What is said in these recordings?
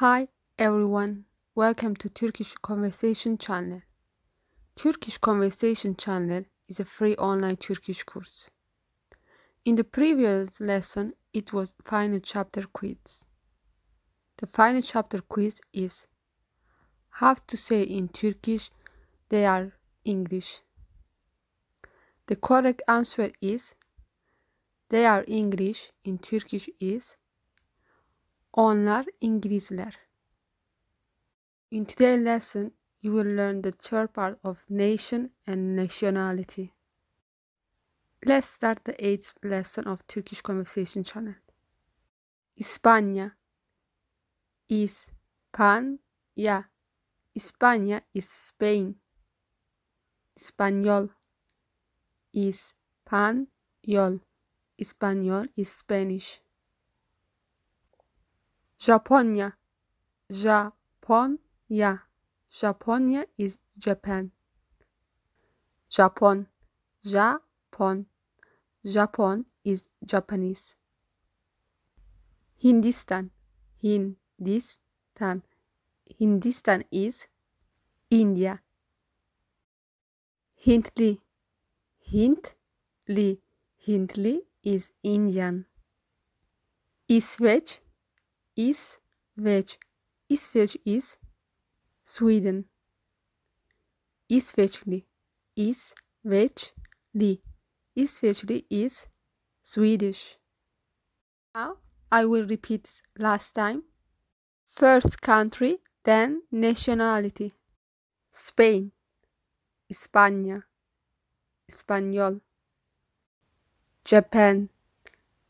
Hi everyone, welcome to Turkish Conversation Channel. Turkish Conversation Channel is a free online Turkish course. In the previous lesson, it was final chapter quiz. The final chapter quiz is how to say in Turkish they are English. The correct answer is they are English in Turkish is onlar İngilizler. In today's lesson, you will learn the third part of nation and nationality. Let's start the eighth lesson of Turkish Conversation Channel. İspanya İspanya İspanya is Spain. İspanyol İspanyol Español is Spanish. Japonya. Japonya. Japonya is Japan. Japon. Japon. Japon is Japanese. Hindistan. Hindistan. Hindistan is India. Hintli Hintli Hindli is Indian. İsveç İsveç İsveç is is Sweden. İsveçli İsveçli İsveçli is is Swedish. Now I will repeat last time. First country, then nationality. Spain, İspanya, İspanyol. Japan,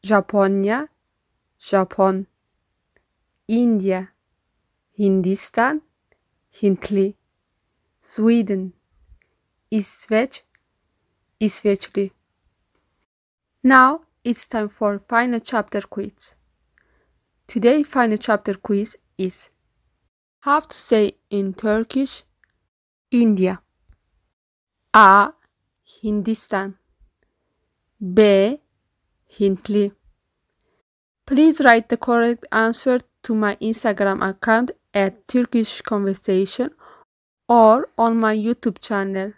Japonya, Japon. India, Hindistan, Hintli. Sweden, İsveç, İsveçli. Now it's time for final chapter quiz. Today final chapter quiz is how to say in Turkish India. A. Hindistan B. Hintli Please write the correct answer to my Instagram account at Turkish Conversation or on my YouTube channel.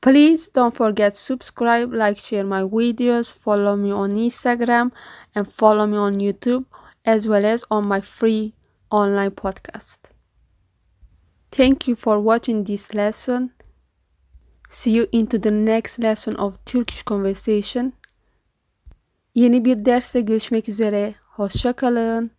Please don't forget subscribe, like, share my videos, follow me on Instagram and follow me on YouTube as well as on my free online podcast. Thank you for watching this lesson. See you into the next lesson of Turkish Conversation. Yeni bir derste görüşmek üzere. Hoşçakalın.